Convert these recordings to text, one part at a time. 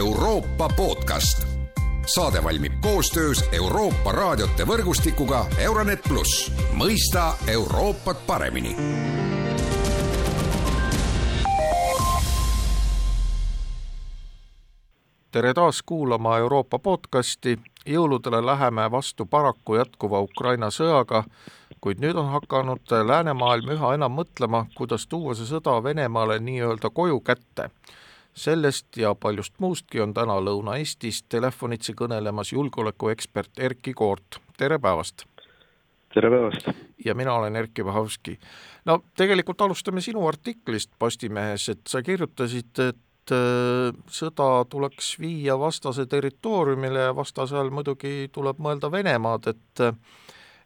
Euroopa podcast. saade valmib koostöös Euroopa raadiote võrgustikuga Euronet pluss, mõista Euroopat paremini tere taas kuulama Euroopa podcasti, jõuludele läheme vastu paraku jätkuva Ukraina sõjaga, kuid nüüd on hakanud läänemaailm üha enam mõtlema, kuidas tuua see sõda Venemaale nii-öelda koju kätte. Sellest ja paljust muustki on täna Lõuna-Eestis telefonitsi kõnelemas julgeolekuekspert Erkki Koort, tere päevast! tere päevast! ja mina olen Erkki Vahovski. no tegelikult alustame sinu artiklist Postimehes, et sa kirjutasid, et äh, sõda tuleks viia vastase territooriumile ja vastase all muidugi tuleb mõelda Venemaad, et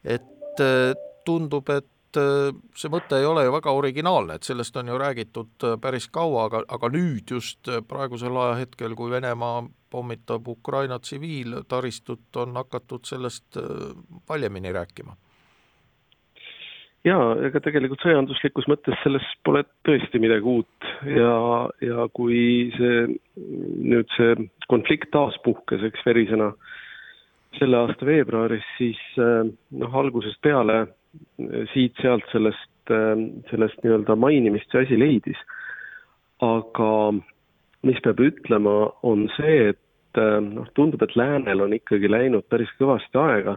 et äh, tundub, et äh, see mõte ei ole ju väga originaalne, et sellest on ju räägitud päris kaua, aga, aga nüüd just praegusel ajahetkel, kui Venemaa pommitab Ukraina tsiviiltaristut, on hakatud sellest valjemini rääkima. Jaa, ega tegelikult sõjanduslikus mõttes selles pole tõesti midagi uut. Ja, ja kui see, nüüd see konflikt taas puhkes, eks, verisena selle aasta veebruaris, siis noh, algusest peale siit-sealt sellest, eh, sellest nii-öelda mainimist see asi leidis. aga mis peab ütlema, on see, et noh, tundub, et läänel on ikkagi läinud päris kõvasti aega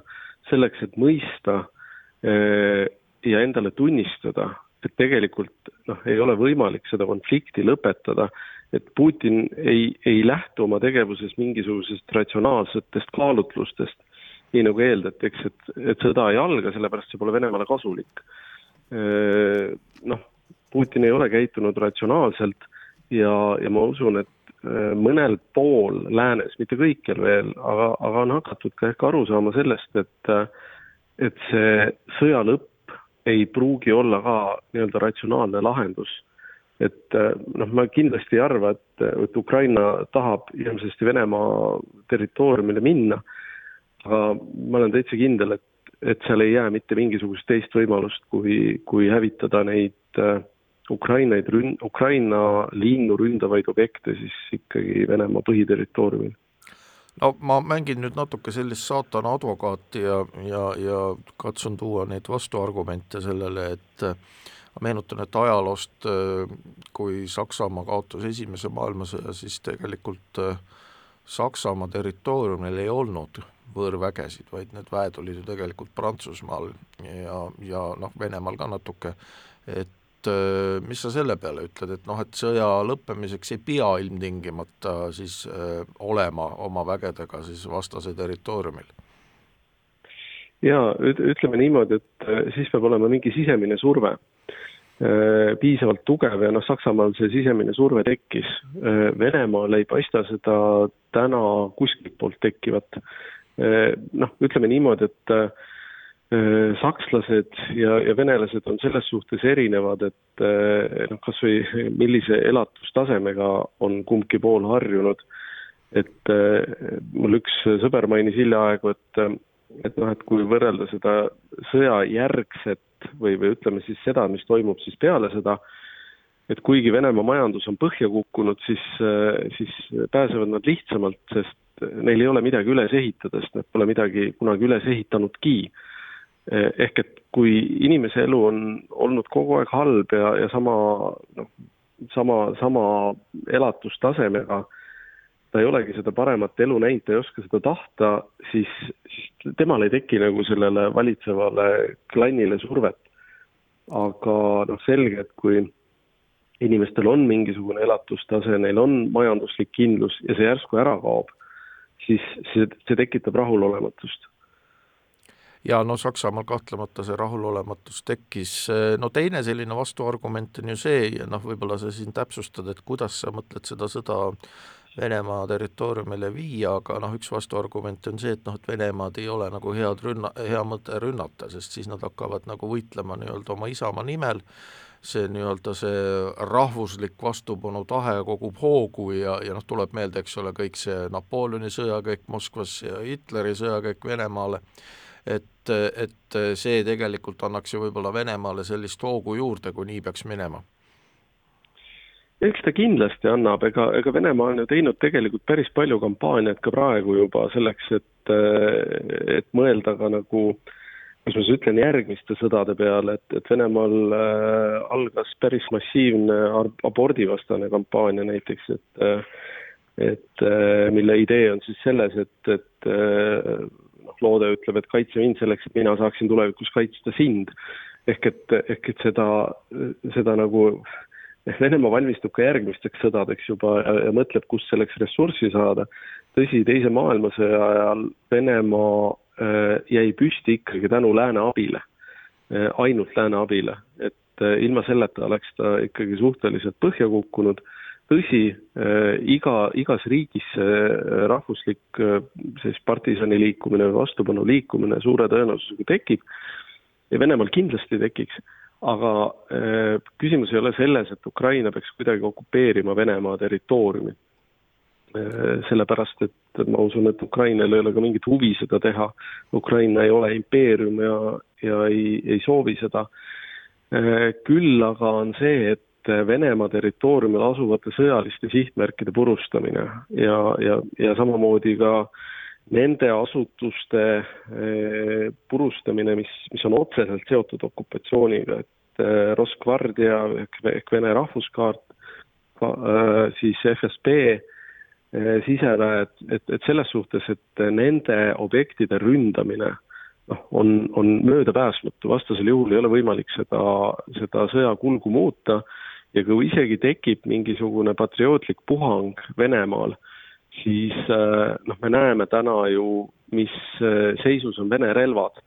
selleks, et mõista ja endale tunnistada, et tegelikult noh, ei ole võimalik seda konflikti lõpetada, et Putin ei, ei lähtu oma tegevuses mingisugusest ratsionaalsetest kaalutlustest, nii nagu eeldatakse, et, et sõda ei alga, sellepärast see pole Venemaale kasulik. Noh, Putin ei ole käitunud ratsionaalselt ja, ja ma usun, et mõnel pool läänes, mitte kõikjal veel, aga, aga on hakatud ka ehk aru saama sellest, et et see sõja lõpp ei pruugi olla ka nii-öelda ratsionaalne lahendus. et noh, ma kindlasti ei arva, et, et Ukraina tahab hirmsasti Venemaa territooriumile minna, aga ma olen täitsa kindel, et, et seal ei jää mitte mingisugust teist võimalust, kui, kui hävitada neid uh, Ukrainaid rün-, Ukraina linnu ründavaid objekte siis ikkagi Venemaa põhiterritooriumil. No ma mängin nüüd natuke sellist saatana advokaati ja, ja, ja katsun tuua neid vastuargumente sellele, et ma meenutan, et ajaloost, kui Saksamaa kaotas Esimese maailmasõja, siis tegelikult Saksamaa territooriumil ei olnud võõrvägesid, vaid need väed olid ju tegelikult Prantsusmaal ja, ja noh, Venemaal ka natuke, et äh, mis sa selle peale ütled, et noh, et sõja lõppemiseks ei pea ilmtingimata siis öö, äh, olema oma vägedega siis vastase territooriumil? jaa, ütleme niimoodi, et äh, siis peab olema mingi sisemine surve piisavalt tugev ja noh, Saksamaal see sisemine surve tekkis. Venemaal ei paista seda täna kuskilt poolt tekkivat. Noh, ütleme niimoodi, et Äh, sakslased ja, ja venelased on selles suhtes erinevad, et äh, noh, kas või millise elatustasemega on kumbki pool harjunud. et mul üks sõber mainis hiljaaegu, et, et noh, et kui võrrelda seda sõjajärgset või, või ütleme siis seda, mis toimub siis peale seda, et kuigi Venemaa majandus on põhja kukkunud, siis, siis pääsevad nad lihtsamalt, sest neil ei ole midagi üles ehitada, sest nad pole midagi kunagi üles ehitanudki Eh, ehk et kui inimese elu on olnud kogu aeg halb ja, ja sama noh, sama, sama elatustasemega, ta ei olegi seda paremat elu näinud, ta ei oska seda tahta, siis, siis temal ei teki nagu sellele valitsevale klannile survet. aga noh, selge, et kui inimestel on mingisugune elatustase, neil on majanduslik kindlus ja see järsku ära kaob, siis see, see tekitab rahulolematust. Ja no Saksamaal kahtlemata see rahulolematus tekkis, no teine selline vastuargument on ju see ja noh, võib-olla sa siin täpsustad, et kuidas sa mõtled seda sõda Venemaa territooriumile viia, aga noh, üks vastuargument on see, et noh, et Venemaad ei ole nagu head rünna, hea mõte rünnata, sest siis nad hakkavad nagu võitlema nii-öelda oma isamaa nimel, see nii-öelda see rahvuslik vastupanu tahe kogub hoogu ja, ja noh, tuleb meelde, eks ole, kõik see Napoleoni sõjakäik Moskvas ja Hitleri sõjakäik Venemaale et, et see tegelikult annaks ju võib-olla Venemaale sellist hoogu juurde, kui nii peaks minema. eks ta kindlasti annab, ega, ega Venemaa on ju teinud tegelikult päris palju kampaaniat ka praegu juba selleks, et, et mõelda ka nagu kuidas ma siis ütlen, järgmiste sõdade peale, et, et Venemaal äh, algas päris massiivne abordivastane kampaania näiteks, et äh, et äh, mille idee on siis selles, et, et äh, noh, loode ütleb, et kaitse mind selleks, et mina saaksin tulevikus kaitsta sind. ehk et, ehk et seda, seda nagu Venemaa valmistub ka järgmisteks sõdadeks juba ja, ja mõtleb, kust selleks ressurssi saada. tõsi, Teise maailmasõja ajal Venemaa jäi püsti ikkagi tänu lääne abile. Äh,, ainult lääne abile, et äh, ilma selleta oleks ta ikkagi suhteliselt põhja kukkunud. Tõsi, äh, iga, igas riigis see äh, rahvuslik äh, siis partisani liikumine või vastupanu liikumine suure tõenäosusega tekib ja Venemaal kindlasti tekiks, aga küsimus ei ole selles, et Ukraina peaks kuidagi okupeerima Venemaa territooriumi. Sellepärast, et ma usun, et Ukrainal ei ole ka mingit huvi seda teha, Ukraina ei ole impeerium ja, ja ei, ei soovi seda, küll aga on see, et Venemaa territooriumil asuvate sõjaliste sihtmärkide purustamine ja, ja, ja samamoodi ka nende asutuste eh, purustamine, mis, mis on otseselt seotud okupatsiooniga, et eh, Rosgvardia ehk, Vene rahvuskaart, eh, siis FSB, siseväed, et, et selles suhtes, et nende objektide ründamine noh, on, on möödapääsmatu, vastasel juhul ei ole võimalik seda, seda sõja kulgu muuta ja kui isegi tekib mingisugune patriootlik puhang Venemaal, siis äh, noh, me näeme täna ju, mis äh, seisus on Vene relvad.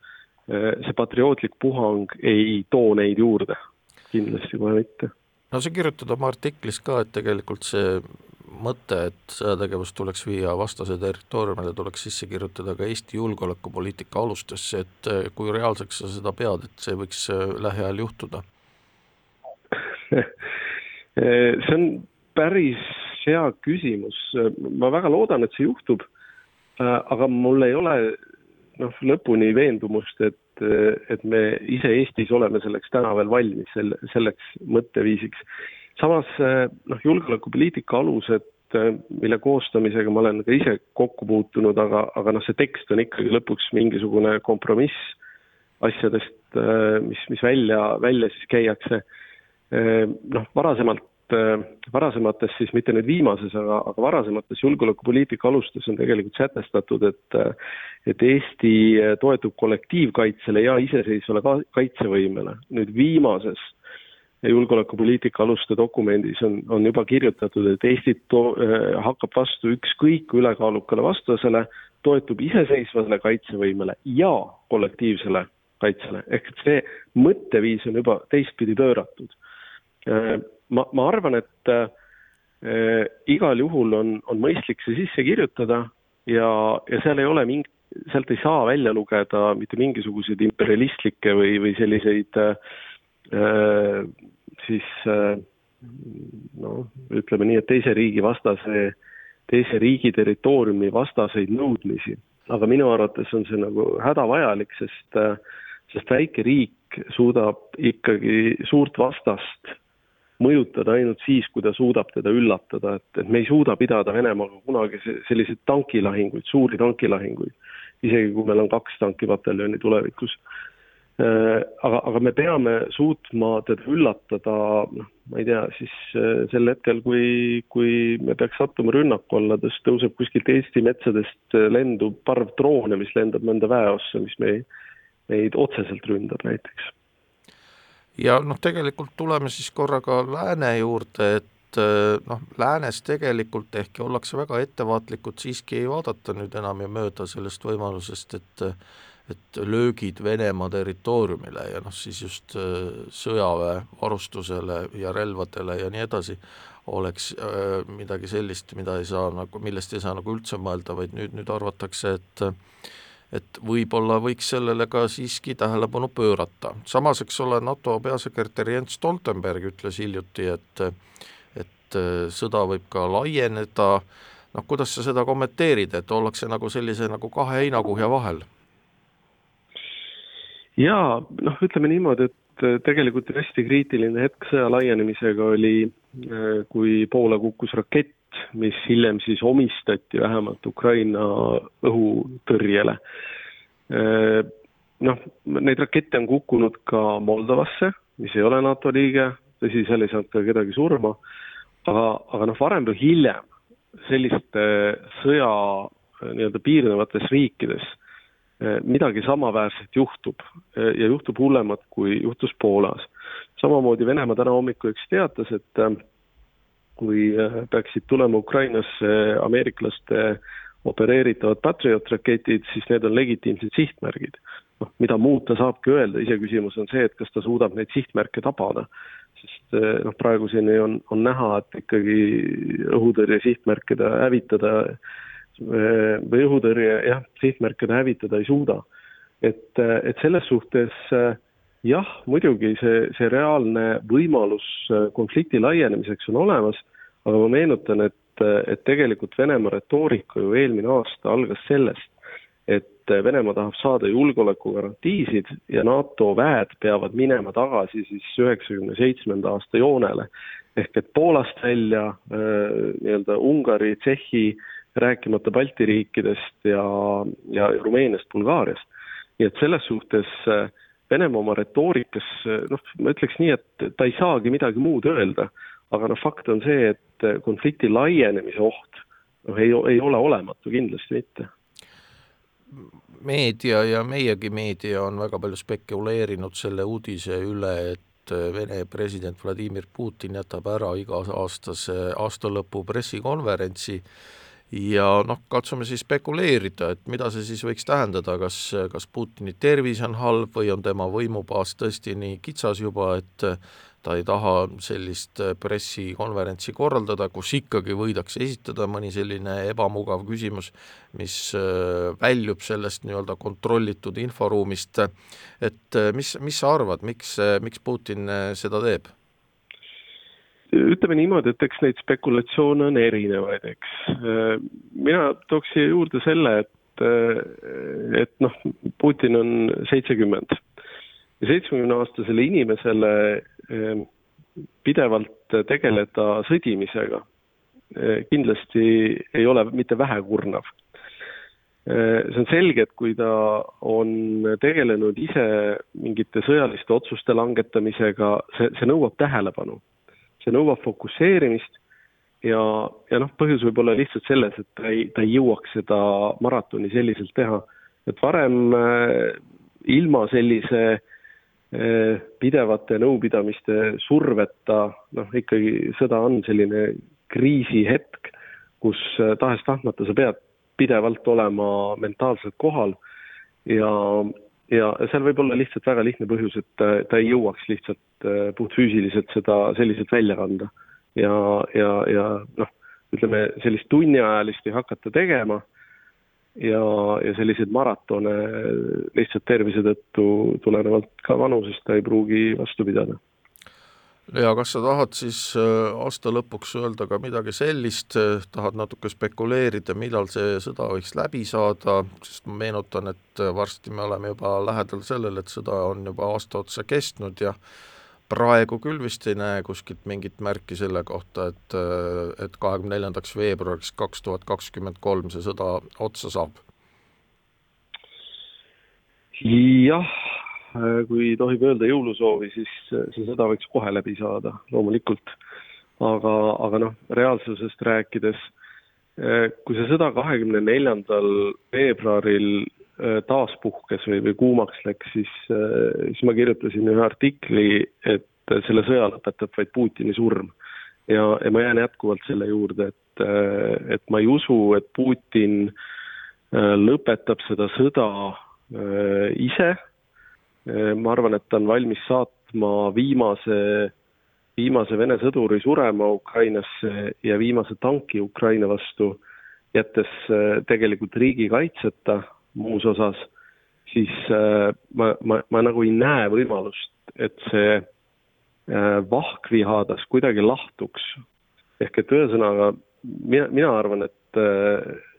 See patriootlik puhang ei too neid juurde, kindlasti kohe mitte. no sa kirjutad oma artiklis ka, et tegelikult see mõte, et sõjategevus tuleks viia vastase territooriumile, tuleks sisse kirjutada ka Eesti julgeolekupoliitika alustesse, et kui reaalseks sa seda pead, et see võiks lähiajal juhtuda see on päris hea küsimus, ma väga loodan, et see juhtub, aga mul ei ole noh, lõpuni veendumust, et, et me ise Eestis oleme selleks täna veel valmis, selle, selleks mõtteviisiks. Samas noh, julgeolekupoliitika alused, mille koostamisega ma olen ka ise kokku puutunud, aga, aga noh, see tekst on ikkagi lõpuks mingisugune kompromiss asjadest, mis, mis välja, välja siis käiakse noh, varasemalt, varasemates siis mitte nüüd viimases, aga, aga varasemates julgeolekupoliitika alustes on tegelikult sätestatud, et et Eesti toetub kollektiivkaitsele ja iseseisvale ka kaitsevõimele. nüüd viimases julgeolekupoliitika aluste dokumendis on, on juba kirjutatud, et Eesti to-, eh, hakkab vastu ükskõik ülekaalukale vastasele, toetub iseseisvale kaitsevõimele ja kollektiivsele kaitsele, ehk et see mõtteviis on juba teistpidi pööratud. Äh, ma, ma arvan, et äh, igal juhul on, on mõistlik see sisse kirjutada ja, ja seal ei ole mingit, sealt ei saa välja lugeda mitte mingisuguseid imperialistlikke või, või selliseid äh, siis äh, noh, ütleme nii, et teise riigi vastase, teise riigi territooriumi vastaseid nõudmisi. aga minu arvates on see nagu hädavajalik, sest, sest väike riik suudab ikkagi suurt vastast mõjutada ainult siis, kui ta suudab teda üllatada, et, et me ei suuda pidada Venemaaga kunagi selliseid tankilahinguid, suuri tankilahinguid, isegi kui meil on kaks tankipataljoni tulevikus. Äh, aga, aga me peame suutma teda üllatada, noh, ma ei tea, siis äh, sel hetkel, kui, kui me peaks sattuma rünnaku alla, tõst-, tõuseb kuskilt Eesti metsadest äh, lendu parv droone, mis lendab mõnda väeossa, mis meid, meid otseselt ründab näiteks. Ja noh, tegelikult tuleme siis korraga lääne juurde, et noh, läänes tegelikult ehkki ollakse väga ettevaatlikud, siiski ei vaadata nüüd enam ja mööda sellest võimalusest, et et löögid Venemaa territooriumile ja noh, siis just eh, sõjaväe varustusele ja relvadele ja nii edasi, oleks äh, midagi sellist, mida ei saa nagu, millest ei saa nagu üldse mõelda, vaid nüüd, nüüd arvatakse, et et võib-olla võiks sellele ka siiski tähelepanu pöörata. samas, eks ole, NATO peasekretär Jens Stoltenberg ütles hiljuti, et et äh, sõda võib ka laieneda, noh, kuidas sa seda kommenteerid, et ollakse nagu sellise nagu kahe heinakuhja vahel? Jaa, noh, ütleme niimoodi, et tegelikult hästi kriitiline hetk sõja laienemisega oli, kui Poola kukkus rakett, mis hiljem siis omistati vähemalt Ukraina õhutõrjele. Noh, neid rakette on kukkunud ka Moldovasse, mis ei ole NATO liige, tõsi, seal ei saanud ka kedagi surma, aga, aga noh, varem või hiljem selliste sõja nii-öelda piirnevates riikides midagi samaväärset juhtub eh, ja juhtub hullemat, kui juhtus Poolas. samamoodi Venemaa täna hommikul üks teatas, et eh, kui peaksid tulema Ukrainasse ameeriklaste opereeritavad Patriot raketid, siis need on legitiimsed sihtmärgid. noh, mida muud ta saabki öelda, iseküsimus on see, et kas ta suudab neid sihtmärke tabada. sest noh, praeguseni on, on näha, et ikkagi õhutõrje sihtmärkide hävitada või õhutõrje jah, sihtmärke ta hävitada ei suuda. et, et selles suhtes jah, muidugi see, see reaalne võimalus konflikti laienemiseks on olemas, aga ma meenutan, et, et tegelikult Venemaa retoorika ju eelmine aasta algas sellest, et Venemaa tahab saada julgeolekugarantiisid ja NATO väed peavad minema tagasi siis üheksakümne seitsmenda aasta joonele. ehk et Poolast välja nii-öelda Ungari, Tšehhi äh, rääkimata Balti riikidest ja, ja Rumeeniast, Bulgaariast. nii et selles suhtes äh, Venemaa oma retoorikas, äh, noh, ma ütleks nii, et ta ei saagi midagi muud öelda, aga noh, fakt on see, et äh, konflikti laienemise oht noh, ei, ei ole olematu, kindlasti mitte. Meedia ja meiegi meedia on väga palju spekuleerinud selle uudise üle, et Vene president Vladimir Putin jätab ära iga-aastase aastalõpu pressikonverentsi ja noh, katsume siis spekuleerida, et mida see siis võiks tähendada, kas, kas Putini tervis on halb või on tema võimubaas tõesti nii kitsas juba, et ta ei taha sellist pressikonverentsi korraldada, kus ikkagi võidakse esitada mõni selline ebamugav küsimus, mis äh, väljub sellest nii-öelda kontrollitud inforuumist, et mis, mis sa arvad, miks, miks Putin seda teeb? Ütleme niimoodi, et eks neid spekulatsioone on erinevaid, eks. mina tooks siia juurde selle, et, et noh, Putin on seitsekümmend ja seitsmekümneaastasele inimesele eh, pidevalt tegeleda sõdimisega kindlasti ei ole mitte vähekurnav. See on selge, et kui ta on tegelenud ise mingite sõjaliste otsuste langetamisega, see, see nõuab tähelepanu see nõuab fokusseerimist ja, ja noh, põhjus võib olla lihtsalt selles, et ta ei, ta ei jõuaks seda maratoni selliselt teha. et varem äh, ilma sellise äh, pidevate nõupidamiste surveta, noh ikkagi sõda on selline kriisihetk, kus äh, tahes-tahtmata sa pead pidevalt olema mentaalselt kohal ja, ja seal võib olla lihtsalt väga lihtne põhjus, et ta, ta ei jõuaks lihtsalt äh, puhtfüüsiliselt seda selliselt välja kanda. ja, ja, ja noh, ütleme sellist tunniajalist ei hakata tegema ja, ja selliseid maratone lihtsalt tervise tõttu tulenevalt ka vanusest ta ei pruugi vastu pidada ja kas sa tahad siis äh, aasta lõpuks öelda ka midagi sellist, äh, tahad natuke spekuleerida, millal see sõda võiks läbi saada, sest ma meenutan, et äh, varsti me oleme juba lähedal sellele, et sõda on juba aasta otsa kestnud ja praegu küll vist ei näe kuskilt mingit märki selle kohta, et, et kahekümne neljandaks veebruariks kaks tuhat kakskümmend kolm see sõda otsa saab. jah kui tohib öelda jõulusoovi, siis see sõda võiks kohe läbi saada, loomulikult. aga, aga noh, reaalsusest rääkides, äh, kui see sõda kahekümne neljandal veebruaril taas puhkes või, või kuumaks läks, siis, siis ma kirjutasin ühe artikli, et selle sõja lõpetab vaid Putini surm. ja, ja ma jään jätkuvalt selle juurde, et, et ma ei usu, et Putin lõpetab seda sõda ise ma arvan, et ta on valmis saatma viimase, viimase Vene sõduri surema Ukrainasse ja viimase tanki Ukraina vastu, jättes äh, tegelikult riigi kaitseta muus osas, siis äh, ma, ma, ma nagu ei näe võimalust, et see vahkvihaadas kuidagi lahtuks. ehk et ühesõnaga, mina, mina arvan, et,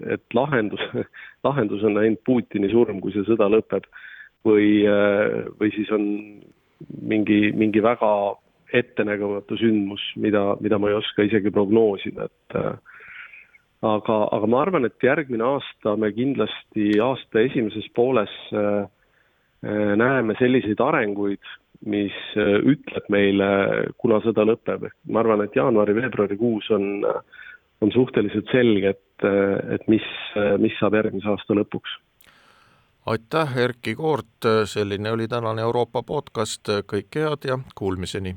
et lahendus, lahendus on ainult Putini surm, kui see sõda lõpeb või, äh, või siis on mingi, mingi väga ettenägematu sündmus, mida, mida ma ei oska isegi prognoosida, et äh, aga, aga ma arvan, et järgmine aasta me kindlasti aasta esimeses pooles äh, näeme selliseid arenguid, mis ütleb meile, kuna sõda lõpeb, ehk ma arvan, et jaanuari-veebruarikuus on, on suhteliselt selge, et, et mis, mis saab järgmise aasta lõpuks aitäh, Erkki Koort, selline oli tänane Euroopa podcast, kõike head ja kuulmiseni!